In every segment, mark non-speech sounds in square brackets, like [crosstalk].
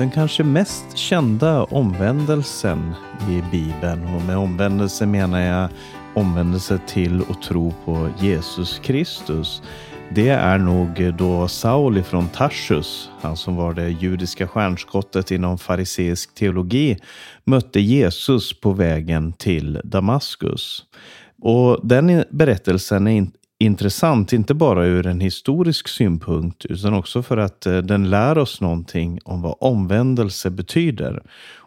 den kanske mest kända omvändelsen i Bibeln. Och med omvändelse menar jag omvändelse till och tro på Jesus Kristus. Det är nog då Saul ifrån Tarsus, han som var det judiska stjärnskottet inom fariseisk teologi, mötte Jesus på vägen till Damaskus. Och den berättelsen är intressant, inte bara ur en historisk synpunkt, utan också för att eh, den lär oss någonting om vad omvändelse betyder.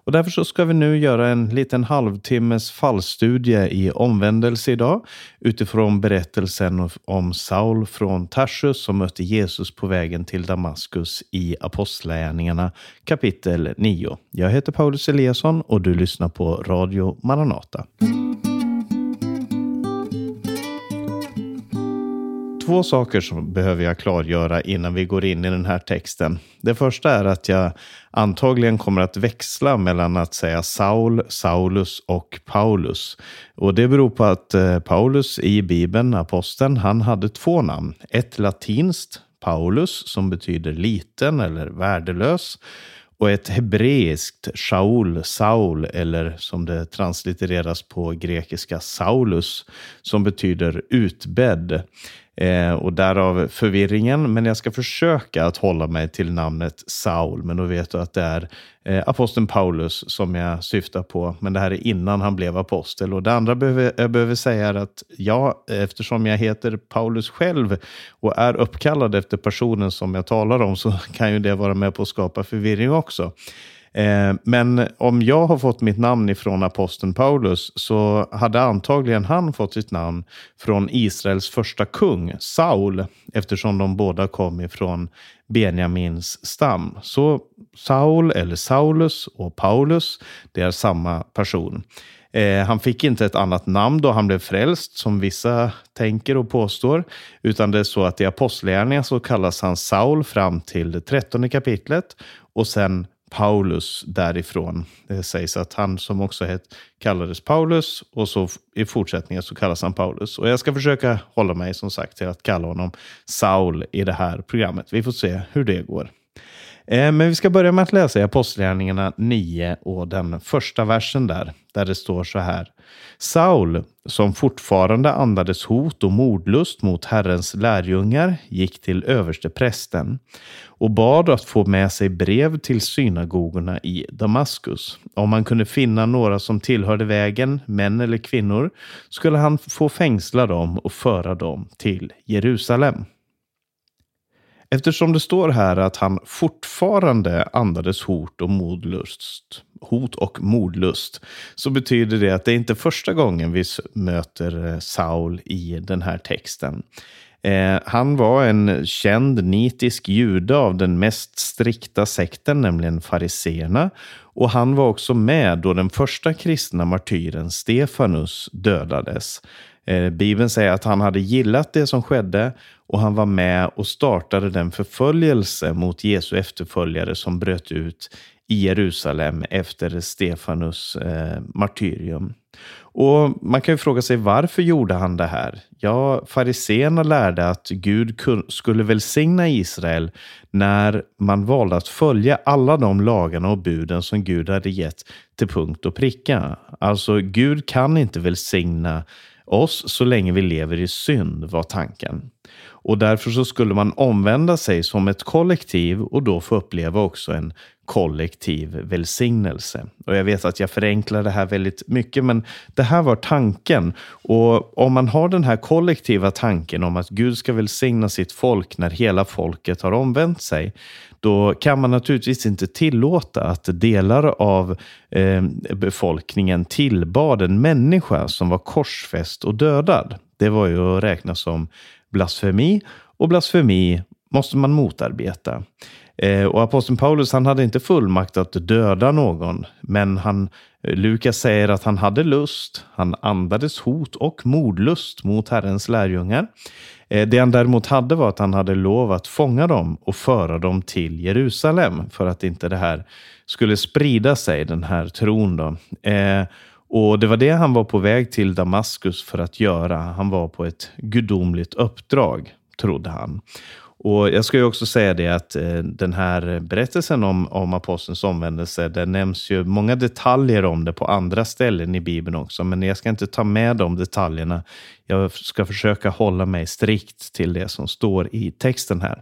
Och därför så ska vi nu göra en liten halvtimmes fallstudie i omvändelse idag utifrån berättelsen om Saul från Tarsus som mötte Jesus på vägen till Damaskus i Apostlagärningarna kapitel 9. Jag heter Paulus Eliasson och du lyssnar på Radio Maranata. Två saker som behöver jag klargöra innan vi går in i den här texten. Det första är att jag antagligen kommer att växla mellan att säga Saul, Saulus och Paulus. Och det beror på att eh, Paulus i Bibeln, aposteln, han hade två namn. Ett latinskt, Paulus, som betyder liten eller värdelös och ett hebreiskt Shaul, Saul, eller som det translittereras på grekiska Saulus, som betyder utbädd. Eh, och därav förvirringen. Men jag ska försöka att hålla mig till namnet Saul. Men då vet du att det är eh, aposteln Paulus som jag syftar på. Men det här är innan han blev apostel. Och det andra behöver, jag behöver säga är att ja, eftersom jag heter Paulus själv och är uppkallad efter personen som jag talar om så kan ju det vara med på att skapa förvirring också. Eh, men om jag har fått mitt namn ifrån aposteln Paulus så hade antagligen han fått sitt namn från Israels första kung, Saul, eftersom de båda kom ifrån Benjamins stam. Så Saul eller Saulus och Paulus, det är samma person. Eh, han fick inte ett annat namn då han blev frälst, som vissa tänker och påstår, utan det är så att i Apostlagärningarna så kallas han Saul fram till det trettonde kapitlet och sen Paulus därifrån. Det sägs att han som också het, kallades Paulus och så i fortsättningen så kallas han Paulus. Och jag ska försöka hålla mig som sagt till att kalla honom Saul i det här programmet. Vi får se hur det går. Eh, men vi ska börja med att läsa i Apostlagärningarna 9 och den första versen där, där det står så här. Saul, som fortfarande andades hot och mordlust mot Herrens lärjungar, gick till överste prästen och bad att få med sig brev till synagogorna i Damaskus. Om han kunde finna några som tillhörde vägen, män eller kvinnor, skulle han få fängsla dem och föra dem till Jerusalem. Eftersom det står här att han fortfarande andades hot och modlust, hot och mordlust, så betyder det att det inte är första gången vi möter eh, Saul i den här texten. Eh, han var en känd nitisk jude av den mest strikta sekten, nämligen fariseerna. Och han var också med då den första kristna martyren Stefanus dödades. Eh, Bibeln säger att han hade gillat det som skedde och han var med och startade den förföljelse mot Jesu efterföljare som bröt ut i Jerusalem efter Stefanus eh, martyrium. Och Man kan ju fråga sig varför gjorde han det här? Ja, fariseerna lärde att Gud skulle välsigna Israel när man valde att följa alla de lagarna och buden som Gud hade gett till punkt och pricka. Alltså, Gud kan inte välsigna oss så länge vi lever i synd, var tanken. Och därför så skulle man omvända sig som ett kollektiv och då få uppleva också en kollektiv välsignelse. Och jag vet att jag förenklar det här väldigt mycket, men det här var tanken. Och om man har den här kollektiva tanken om att Gud ska välsigna sitt folk när hela folket har omvänt sig, då kan man naturligtvis inte tillåta att delar av eh, befolkningen tillbad en människa som var korsfäst och dödad. Det var ju att räkna som blasfemi och blasfemi måste man motarbeta. Eh, och aposteln Paulus han hade inte fullmakt att döda någon, men han, eh, Lukas säger att han hade lust, han andades hot och mordlust mot Herrens lärjungar. Eh, det han däremot hade var att han hade lov att fånga dem och föra dem till Jerusalem för att inte det här skulle sprida sig, den här tron. Då. Och Det var det han var på väg till Damaskus för att göra. Han var på ett gudomligt uppdrag, trodde han. Och Jag ska ju också säga det att eh, den här berättelsen om, om apostelns omvändelse, det nämns ju många detaljer om det på andra ställen i Bibeln också, men jag ska inte ta med de detaljerna. Jag ska försöka hålla mig strikt till det som står i texten här.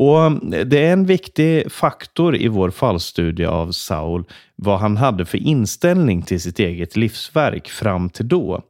Och eh, Det är en viktig faktor i vår fallstudie av Saul, vad han hade för inställning till sitt eget livsverk fram till då.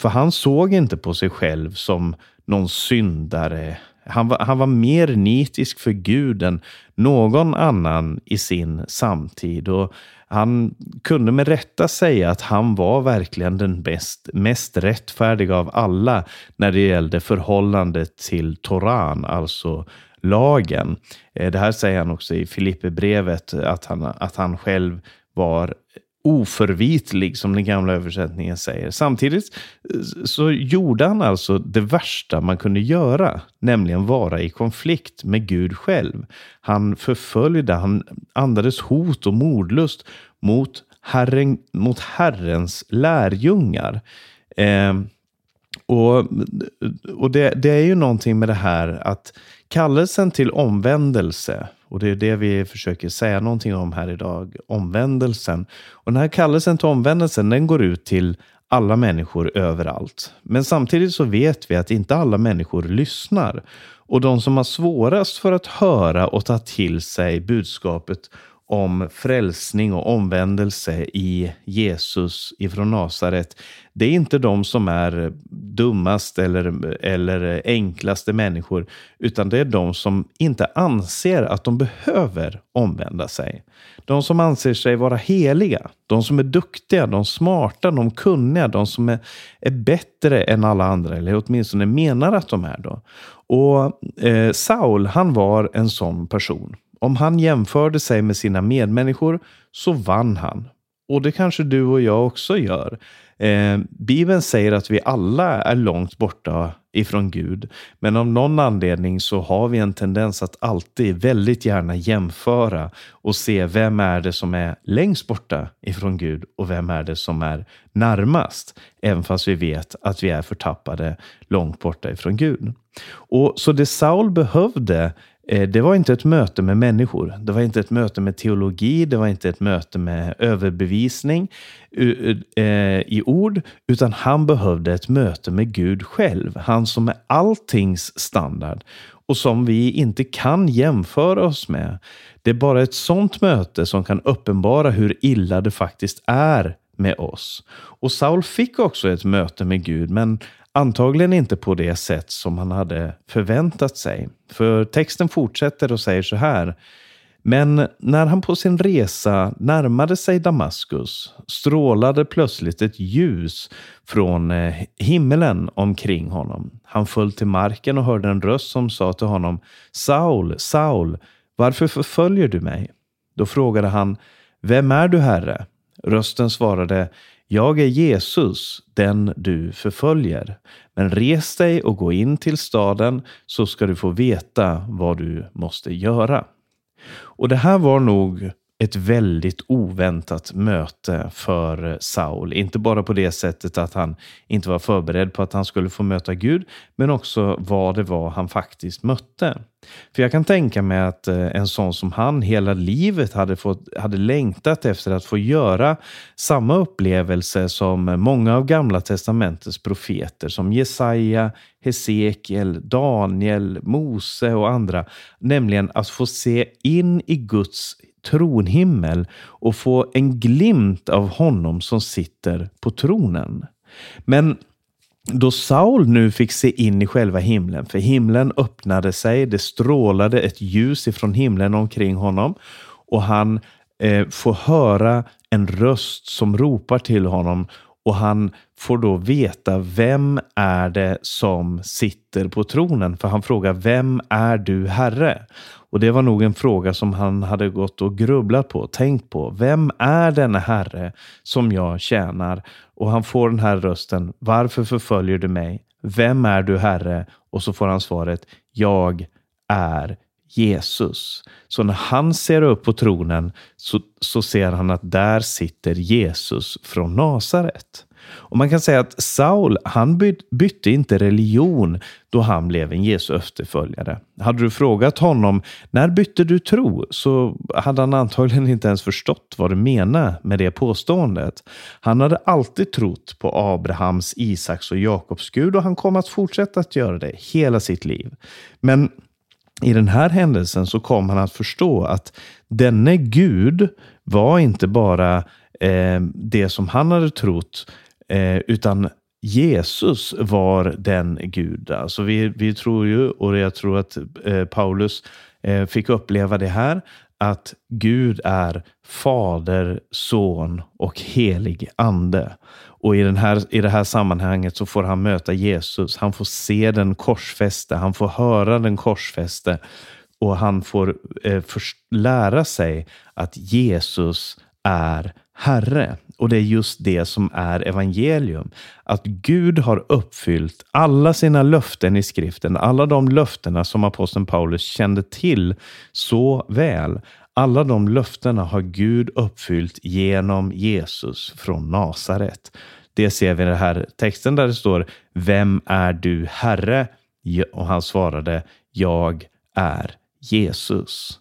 För han såg inte på sig själv som någon syndare. Han var, han var mer nitisk för Gud än någon annan i sin samtid. Och han kunde med rätta säga att han var verkligen den bäst, mest rättfärdiga av alla när det gällde förhållandet till Toran, alltså lagen. Eh, det här säger han också i Filipperbrevet, att han, att han själv var oförvitlig, som den gamla översättningen säger. Samtidigt eh, så gjorde han alltså det värsta man kunde göra, nämligen vara i konflikt med Gud själv. Han förföljde, han andades hot och mordlust mot, herren, mot Herrens lärjungar. Eh, och och det, det är ju någonting med det här att Kallelsen till omvändelse, och det är det vi försöker säga någonting om här idag, omvändelsen. Och den här kallelsen till omvändelsen, den går ut till alla människor överallt. Men samtidigt så vet vi att inte alla människor lyssnar. Och de som har svårast för att höra och ta till sig budskapet om frälsning och omvändelse i Jesus ifrån Nasaret. Det är inte de som är dummast eller, eller enklaste människor, utan det är de som inte anser att de behöver omvända sig. De som anser sig vara heliga, de som är duktiga, de smarta, de kunniga, de som är, är bättre än alla andra, eller åtminstone menar att de är. Då. Och eh, Saul, han var en sån person. Om han jämförde sig med sina medmänniskor så vann han. Och det kanske du och jag också gör. Eh, Bibeln säger att vi alla är långt borta ifrån Gud. Men av någon anledning så har vi en tendens att alltid väldigt gärna jämföra och se vem är det som är längst borta ifrån Gud och vem är det som är närmast. Även fast vi vet att vi är förtappade långt borta ifrån Gud. Och Så det Saul behövde Eh, det var inte ett möte med människor. Det var inte ett möte med teologi. Det var inte ett möte med överbevisning eh, i ord, utan han behövde ett möte med Gud själv. Han som är alltings standard och som vi inte kan jämföra oss med. Det är bara ett sådant möte som kan uppenbara hur illa det faktiskt är med oss. Och Saul fick också ett möte med Gud, men Antagligen inte på det sätt som han hade förväntat sig. För texten fortsätter och säger så här. Men när han på sin resa närmade sig Damaskus strålade plötsligt ett ljus från eh, himmelen omkring honom. Han föll till marken och hörde en röst som sa till honom Saul, Saul, varför förföljer du mig? Då frågade han Vem är du, Herre? Rösten svarade jag är Jesus, den du förföljer. Men res dig och gå in till staden så ska du få veta vad du måste göra. Och det här var nog ett väldigt oväntat möte för Saul. Inte bara på det sättet att han inte var förberedd på att han skulle få möta Gud, men också vad det var han faktiskt mötte. För jag kan tänka mig att eh, en sån som han hela livet hade, fått, hade längtat efter att få göra samma upplevelse som många av Gamla Testamentets profeter, som Jesaja, Hesekiel, Daniel, Mose och andra, nämligen att få se in i Guds tronhimmel och få en glimt av honom som sitter på tronen. Men då Saul nu fick se in i själva himlen, för himlen öppnade sig, det strålade ett ljus ifrån himlen omkring honom och han eh, får höra en röst som ropar till honom och han får då veta vem är det som sitter på tronen? För han frågar vem är du Herre? Och det var nog en fråga som han hade gått och grubblat på, tänkt på. Vem är denna Herre som jag tjänar? Och han får den här rösten. Varför förföljer du mig? Vem är du Herre? Och så får han svaret. Jag är Jesus. Så när han ser upp på tronen så, så ser han att där sitter Jesus från Nasaret. Och Man kan säga att Saul, han bytte inte religion då han blev en Jesu efterföljare. Hade du frågat honom, när bytte du tro? Så hade han antagligen inte ens förstått vad du menar med det påståendet. Han hade alltid trott på Abrahams, Isaks och Jakobs Gud och han kom att fortsätta att göra det hela sitt liv. Men i den här händelsen så kom han att förstå att denne Gud var inte bara eh, det som han hade trott, eh, utan Jesus var den Gud. Alltså vi, vi tror ju, och jag tror att eh, Paulus eh, fick uppleva det här, att Gud är Fader, Son och helig Ande. Och i, den här, i det här sammanhanget så får han möta Jesus. Han får se den korsfäste, han får höra den korsfäste och han får eh, lära sig att Jesus är Herre. Och det är just det som är evangelium. Att Gud har uppfyllt alla sina löften i skriften, alla de löftena som aposteln Paulus kände till så väl. Alla de löftena har Gud uppfyllt genom Jesus från Nasaret. Det ser vi i den här texten där det står Vem är du Herre? Och han svarade Jag är Jesus.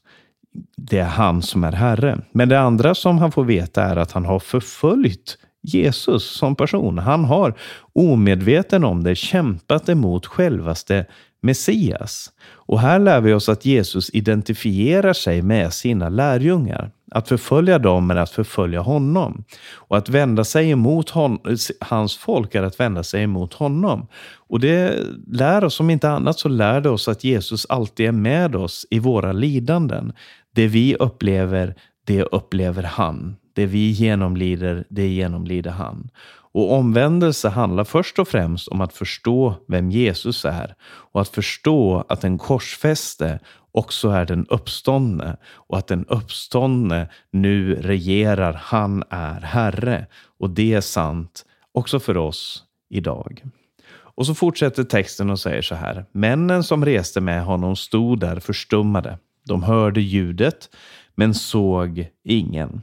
Det är han som är Herre. Men det andra som han får veta är att han har förföljt Jesus som person. Han har omedveten om det kämpat emot självaste Messias. Och här lär vi oss att Jesus identifierar sig med sina lärjungar. Att förfölja dem är att förfölja honom. Och att vända sig emot hon, hans folk är att vända sig emot honom. Och det lär oss, om inte annat så lär det oss att Jesus alltid är med oss i våra lidanden. Det vi upplever, det upplever han. Det vi genomlider, det genomlider han. Och omvändelse handlar först och främst om att förstå vem Jesus är och att förstå att den korsfäste också är den uppståndne och att den uppståndne nu regerar. Han är Herre och det är sant också för oss idag. Och så fortsätter texten och säger så här. Männen som reste med honom stod där förstummade. De hörde ljudet men såg ingen.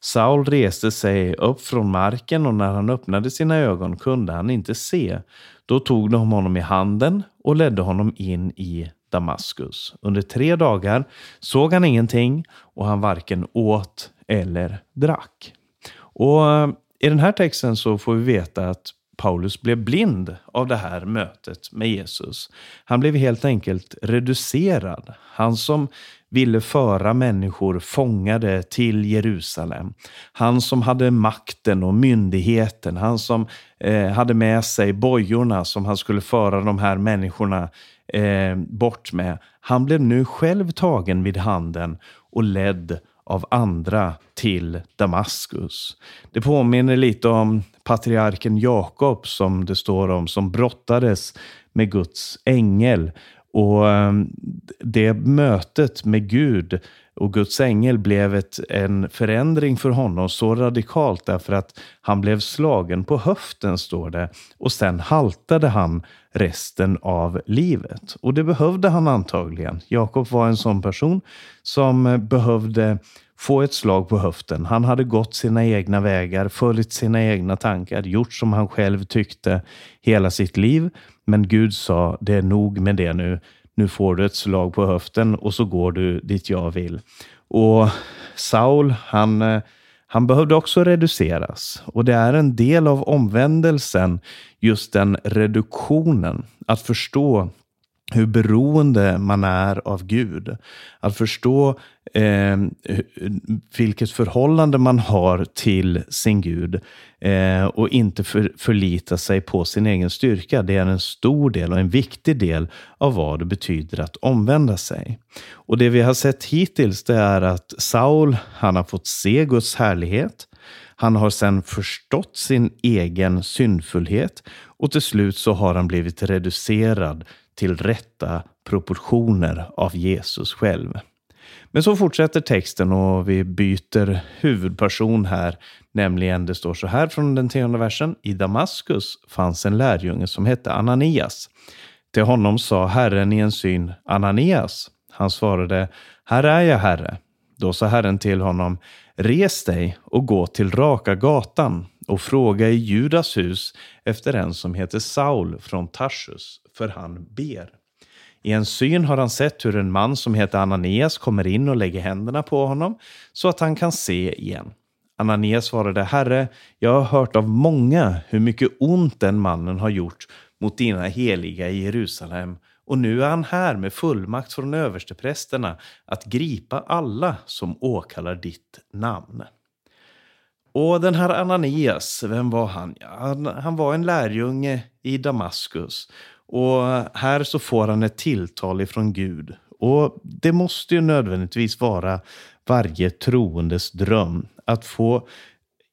Saul reste sig upp från marken och när han öppnade sina ögon kunde han inte se. Då tog de honom i handen och ledde honom in i Damaskus. Under tre dagar såg han ingenting och han varken åt eller drack. Och eh, I den här texten så får vi veta att Paulus blev blind av det här mötet med Jesus. Han blev helt enkelt reducerad. Han som ville föra människor fångade till Jerusalem. Han som hade makten och myndigheten, han som eh, hade med sig bojorna som han skulle föra de här människorna eh, bort med. Han blev nu själv tagen vid handen och ledd av andra till Damaskus. Det påminner lite om patriarken Jakob som det står om, som brottades med Guds ängel och eh, det mötet med Gud och Guds ängel blev ett, en förändring för honom så radikalt därför att han blev slagen på höften, står det. Och sen haltade han resten av livet. Och det behövde han antagligen. Jakob var en sån person som behövde få ett slag på höften. Han hade gått sina egna vägar, följt sina egna tankar, gjort som han själv tyckte hela sitt liv. Men Gud sa, det är nog med det nu. Nu får du ett slag på höften och så går du dit jag vill. Och Saul, han, eh, han behövde också reduceras. Och det är en del av omvändelsen, just den reduktionen. Att förstå hur beroende man är av Gud. Att förstå eh, vilket förhållande man har till sin Gud eh, och inte för, förlita sig på sin egen styrka. Det är en stor del och en viktig del av vad det betyder att omvända sig. Och det vi har sett hittills det är att Saul, han har fått se Guds härlighet. Han har sedan förstått sin egen syndfullhet och till slut så har han blivit reducerad till rätta proportioner av Jesus själv. Men så fortsätter texten och vi byter huvudperson här. Nämligen, det står så här från den tionde versen. I Damaskus fanns en lärjunge som hette Ananias. Till honom sa Herren i en syn, Ananias. Han svarade, Här är jag, Herre. Då sa Herren till honom, Res dig och gå till raka gatan och fråga i Judas hus efter en som heter Saul från Tarsus, för han ber. I en syn har han sett hur en man som heter Ananias kommer in och lägger händerna på honom så att han kan se igen. Ananias svarade, Herre, jag har hört av många hur mycket ont den mannen har gjort mot dina heliga i Jerusalem och nu är han här med fullmakt från översteprästerna att gripa alla som åkallar ditt namn. Och den här Ananias, vem var han? Han, han var en lärjunge i Damaskus. Och här så får han ett tilltal ifrån Gud. Och det måste ju nödvändigtvis vara varje troendes dröm att få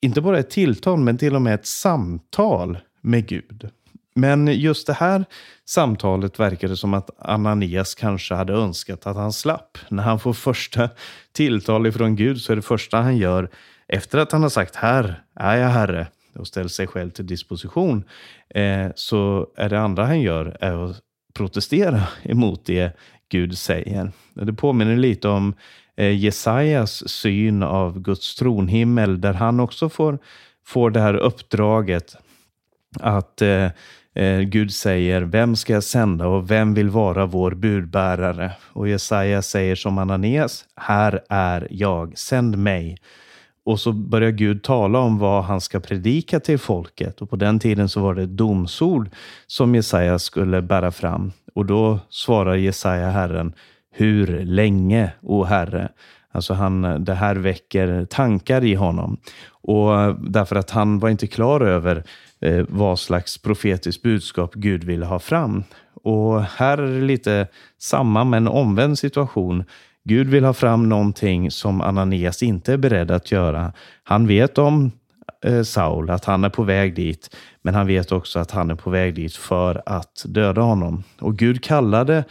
inte bara ett tilltal men till och med ett samtal med Gud. Men just det här samtalet verkade som att Ananias kanske hade önskat att han slapp. När han får första tilltal ifrån Gud så är det första han gör efter att han har sagt här är jag herre och ställt sig själv till disposition eh, så är det andra han gör är att protestera [laughs] emot det Gud säger. Det påminner lite om eh, Jesajas syn av Guds tronhimmel där han också får, får det här uppdraget att eh, eh, Gud säger, vem ska jag sända och vem vill vara vår budbärare? Och Jesaja säger som Ananias, här är jag, sänd mig. Och så börjar Gud tala om vad han ska predika till folket. Och på den tiden så var det ett domsord som Jesaja skulle bära fram. Och då svarar Jesaja Herren, hur länge, o Herre? Alltså han, det här väcker tankar i honom. Och därför att han var inte klar över eh, vad slags profetiskt budskap Gud ville ha fram. Och här är det lite samma men omvänd situation. Gud vill ha fram någonting som Ananias inte är beredd att göra. Han vet om eh, Saul, att han är på väg dit, men han vet också att han är på väg dit för att döda honom. Och Gud kallade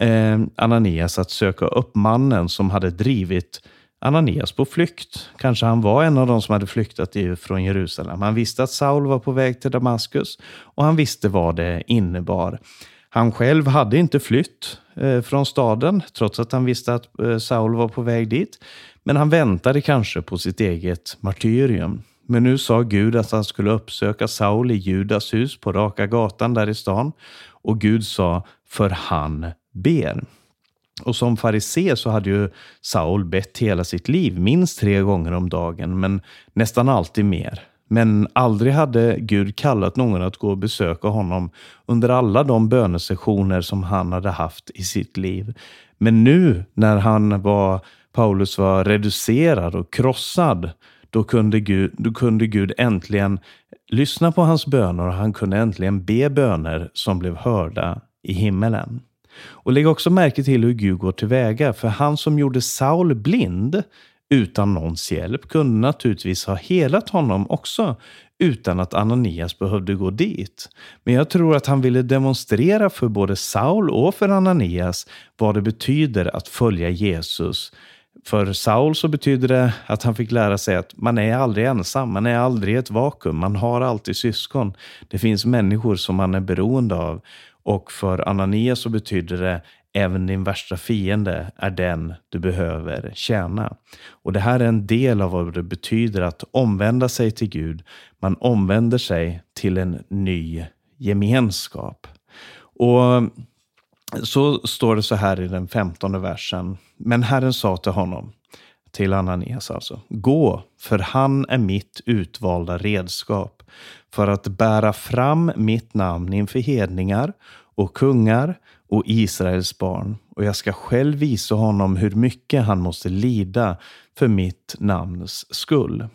eh, Ananias att söka upp mannen som hade drivit Ananias på flykt. Kanske han var en av de som hade flyktat från Jerusalem. Han visste att Saul var på väg till Damaskus och han visste vad det innebar. Han själv hade inte flytt Eh, från staden, trots att han visste att eh, Saul var på väg dit. Men han väntade kanske på sitt eget martyrium. Men nu sa Gud att han skulle uppsöka Saul i Judas hus på Raka gatan där i stan. Och Gud sa, för han ber. Och som farisé så hade ju Saul bett hela sitt liv, minst tre gånger om dagen, men nästan alltid mer. Men aldrig hade Gud kallat någon att gå och besöka honom under alla de bönesessioner som han hade haft i sitt liv. Men nu när han var, Paulus var reducerad och krossad, då kunde, Gud, då kunde Gud äntligen lyssna på hans böner och han kunde äntligen be böner som blev hörda i himmelen. Och lägg också märke till hur Gud går tillväga, för han som gjorde Saul blind utan någons hjälp kunde naturligtvis ha helat honom också utan att Ananias behövde gå dit. Men jag tror att han ville demonstrera för både Saul och för Ananias vad det betyder att följa Jesus. För Saul så betyder det att han fick lära sig att man är aldrig ensam, man är aldrig ett vakuum, man har alltid syskon. Det finns människor som man är beroende av. Och för Ananias så betyder det även din värsta fiende är den du behöver tjäna. Och det här är en del av vad det betyder att omvända sig till Gud. Man omvänder sig till en ny gemenskap. Och så står det så här i den femtonde versen. Men Herren sa till honom, till Ananias alltså, gå, för han är mitt utvalda redskap för att bära fram mitt namn inför hedningar och kungar och Israels barn och jag ska själv visa honom hur mycket han måste lida för mitt namns skull.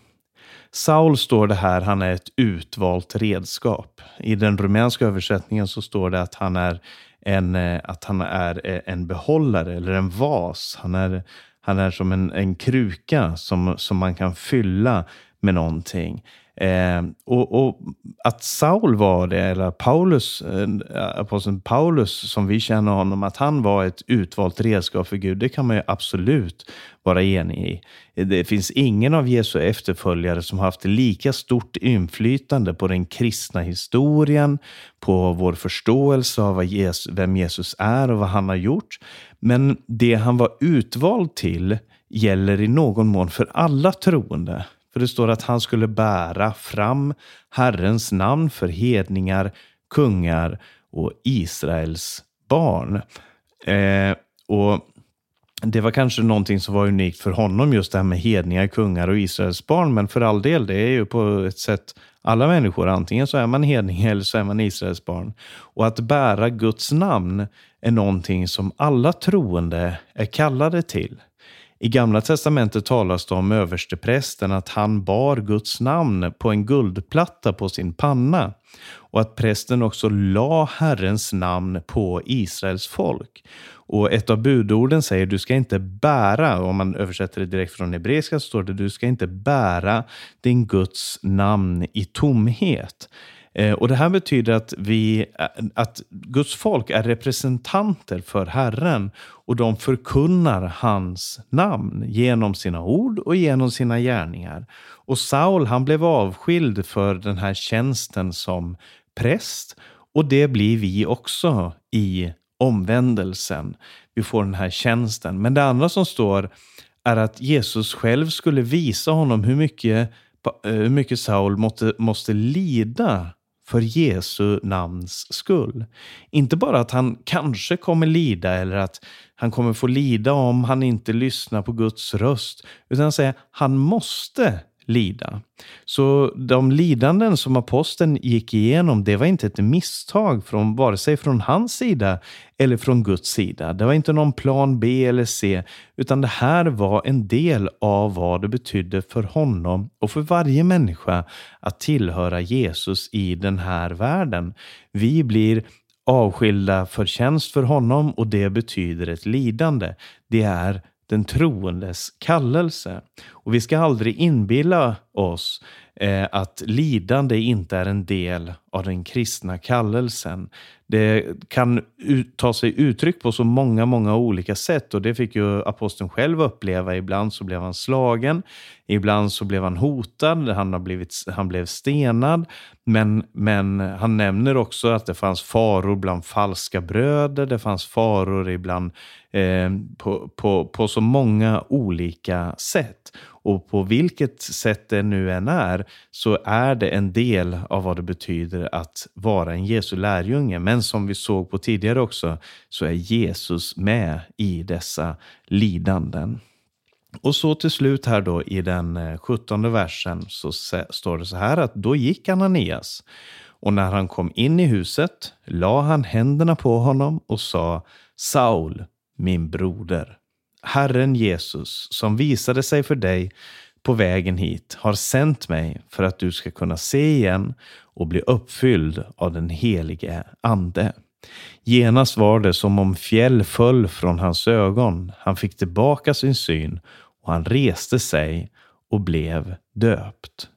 Saul står det här, han är ett utvalt redskap. I den rumänska översättningen så står det att han är en, eh, att han är eh, en behållare eller en vas. Han är, han är som en, en kruka som, som man kan fylla med någonting. Eh, och, och, att Saul var det, eller Paulus, eh, aposteln Paulus som vi känner honom, att han var ett utvalt redskap för Gud, det kan man ju absolut vara enig i. Det finns ingen av Jesu efterföljare som har haft lika stort inflytande på den kristna historien, på vår förståelse av Jesus, vem Jesus är och vad han har gjort. Men det han var utvald till gäller i någon mån för alla troende. För det står att han skulle bära fram Herrens namn för hedningar, kungar och Israels barn. Eh, och det var kanske någonting som var unikt för honom, just det här med hedningar, kungar och Israels barn. Men för all del, det är ju på ett sätt alla människor. Antingen så är man hedning eller så är man Israels barn. Och att bära Guds namn är någonting som alla troende är kallade till. I Gamla Testamentet talas det om översteprästen att han bar Guds namn på en guldplatta på sin panna och att prästen också la Herrens namn på Israels folk. Och ett av budorden säger du ska inte bära, om man översätter det direkt från hebreiska så står det du ska inte bära din Guds namn i tomhet. Eh, och Det här betyder att, vi, eh, att Guds folk är representanter för Herren och de förkunnar hans namn genom sina ord och genom sina gärningar. Och Saul han blev avskild för den här tjänsten som präst och det blir vi också i omvändelsen. Vi får den här tjänsten. Men det andra som står är att Jesus själv skulle visa honom hur mycket, eh, hur mycket Saul måste, måste lida för Jesu namns skull. Inte bara att han kanske kommer lida eller att han kommer få lida om han inte lyssnar på Guds röst, utan att säga han måste lida. Så de lidanden som aposteln gick igenom, det var inte ett misstag från vare sig från hans sida eller från Guds sida. Det var inte någon plan B eller C, utan det här var en del av vad det betydde för honom och för varje människa att tillhöra Jesus i den här världen. Vi blir avskilda för tjänst för honom och det betyder ett lidande. Det är den troendes kallelse. Och vi ska aldrig inbilla oss eh, att lidande inte är en del av den kristna kallelsen. Det kan ta sig uttryck på så många, många olika sätt och det fick ju aposteln själv uppleva. Ibland så blev han slagen, ibland så blev han hotad, han, har blivit, han blev stenad. Men, men han nämner också att det fanns faror bland falska bröder, det fanns faror ibland eh, på, på, på så många olika sätt. Och på vilket sätt det nu än är så är det en del av vad det betyder att vara en Jesu lärjunge. Men som vi såg på tidigare också så är Jesus med i dessa lidanden. Och så till slut här då i den eh, sjuttonde versen så står det så här att då gick Ananias och när han kom in i huset la han händerna på honom och sa Saul, min broder. Herren Jesus, som visade sig för dig på vägen hit, har sänt mig för att du ska kunna se igen och bli uppfylld av den helige Ande. Genast var det som om fjäll föll från hans ögon. Han fick tillbaka sin syn och han reste sig och blev döpt.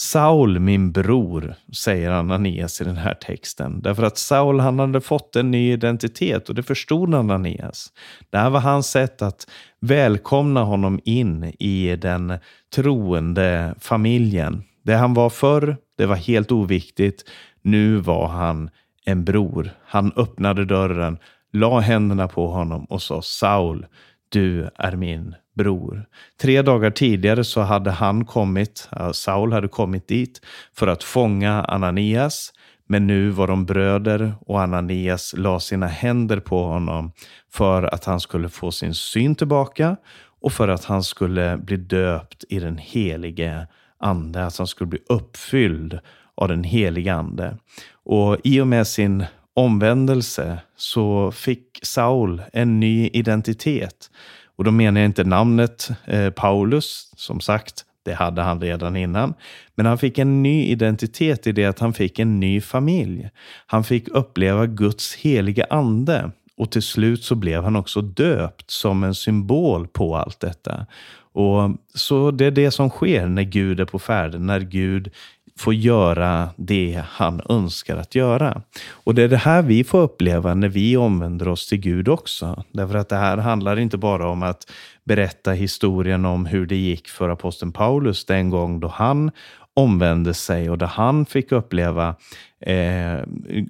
Saul, min bror, säger Ananias i den här texten. Därför att Saul han hade fått en ny identitet och det förstod Ananias. Det här var hans sätt att välkomna honom in i den troende familjen. Det han var förr, det var helt oviktigt. Nu var han en bror. Han öppnade dörren, la händerna på honom och sa Saul, du är min bror. Tre dagar tidigare så hade han kommit, Saul hade kommit dit för att fånga Ananias. Men nu var de bröder och Ananias la sina händer på honom för att han skulle få sin syn tillbaka och för att han skulle bli döpt i den helige ande, att han skulle bli uppfylld av den helige ande. Och i och med sin omvändelse så fick Saul en ny identitet. Och då menar jag inte namnet eh, Paulus, som sagt, det hade han redan innan. Men han fick en ny identitet i det att han fick en ny familj. Han fick uppleva Guds heliga ande. Och till slut så blev han också döpt som en symbol på allt detta. Och Så det är det som sker när Gud är på färden, när Gud får göra det han önskar att göra. Och det är det här vi får uppleva när vi omvänder oss till Gud också. Därför att det här handlar inte bara om att berätta historien om hur det gick för aposteln Paulus den gång då han omvände sig och där han fick uppleva eh,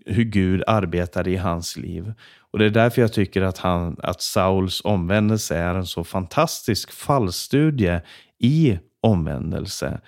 hur Gud arbetade i hans liv. Och Det är därför jag tycker att, han, att Sauls omvändelse är en så fantastisk fallstudie i omvändelse.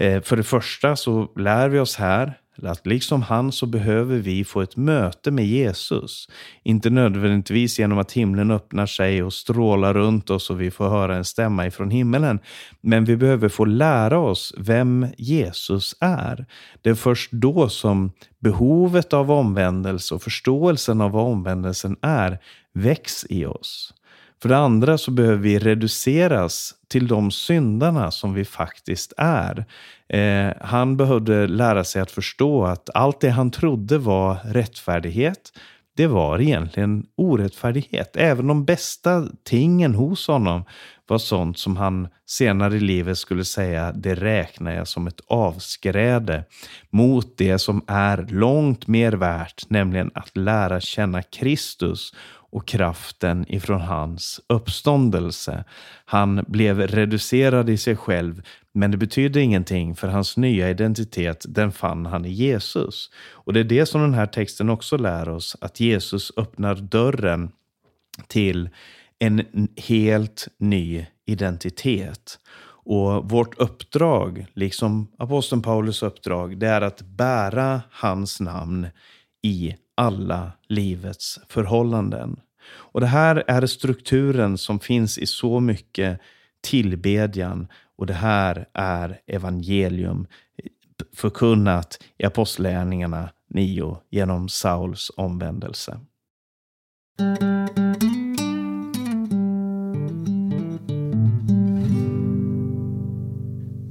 Eh, för det första så lär vi oss här att liksom han så behöver vi få ett möte med Jesus. Inte nödvändigtvis genom att himlen öppnar sig och strålar runt oss och vi får höra en stämma ifrån himmelen. Men vi behöver få lära oss vem Jesus är. Det är först då som behovet av omvändelse och förståelsen av vad omvändelsen är väcks i oss. För det andra så behöver vi reduceras till de syndarna som vi faktiskt är. Eh, han behövde lära sig att förstå att allt det han trodde var rättfärdighet, det var egentligen orättfärdighet. Även de bästa tingen hos honom var sånt som han senare i livet skulle säga, det räknar jag som ett avskräde mot det som är långt mer värt, nämligen att lära känna Kristus och kraften ifrån hans uppståndelse. Han blev reducerad i sig själv, men det betydde ingenting för hans nya identitet, den fann han i Jesus. Och det är det som den här texten också lär oss, att Jesus öppnar dörren till en helt ny identitet. Och vårt uppdrag, liksom aposteln Paulus uppdrag, det är att bära hans namn i alla livets förhållanden. Och det här är strukturen som finns i så mycket tillbedjan och det här är evangelium förkunnat i Apostlagärningarna 9 genom Sauls omvändelse.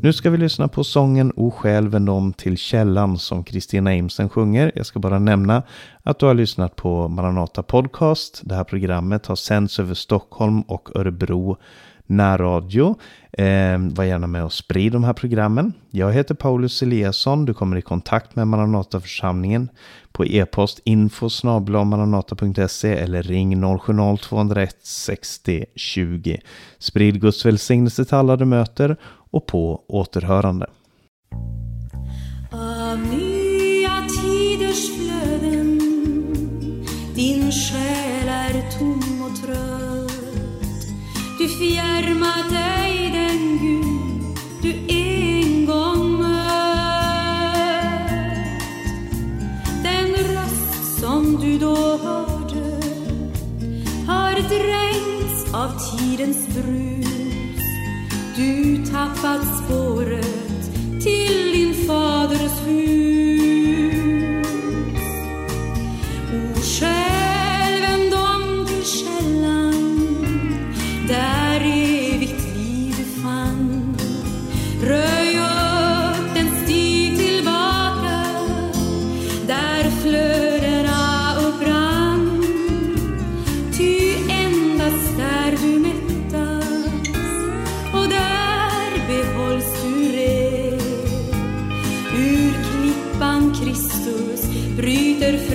Nu ska vi lyssna på sången O själ vänd om till källan som Kristina Imsen sjunger. Jag ska bara nämna att du har lyssnat på Maranata Podcast. Det här programmet har sänds över Stockholm och Örebro närradio. Eh, var gärna med och sprid de här programmen. Jag heter Paulus Eliasson. Du kommer i kontakt med Maranataförsamlingen på e-post info maranata.se eller ring 070-201 60 20. Sprid Guds välsignelse till alla du möter och på återhörande. Av nya tiders flöden din själ är tom och trött. Du fjärmar dig den Gud du en gång mött. Den röst som du då hörde har dränkts av tidens brus du tappat spåret till din faders hus.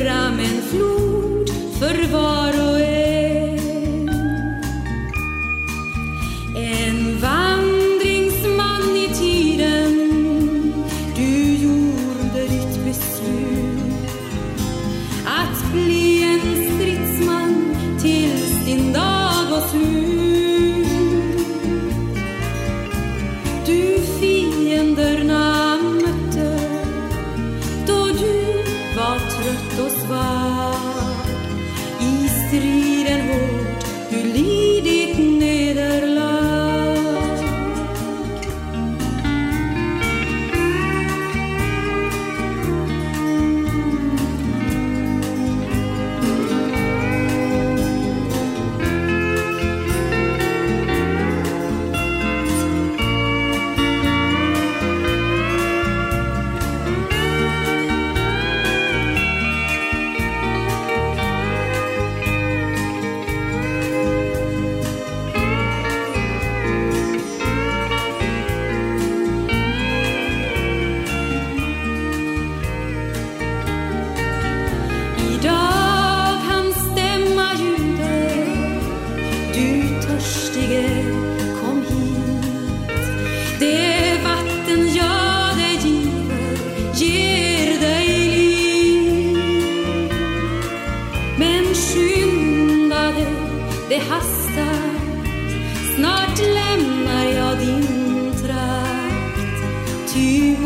honrame. det hastar. Snart lämnar jag din trakt. Ty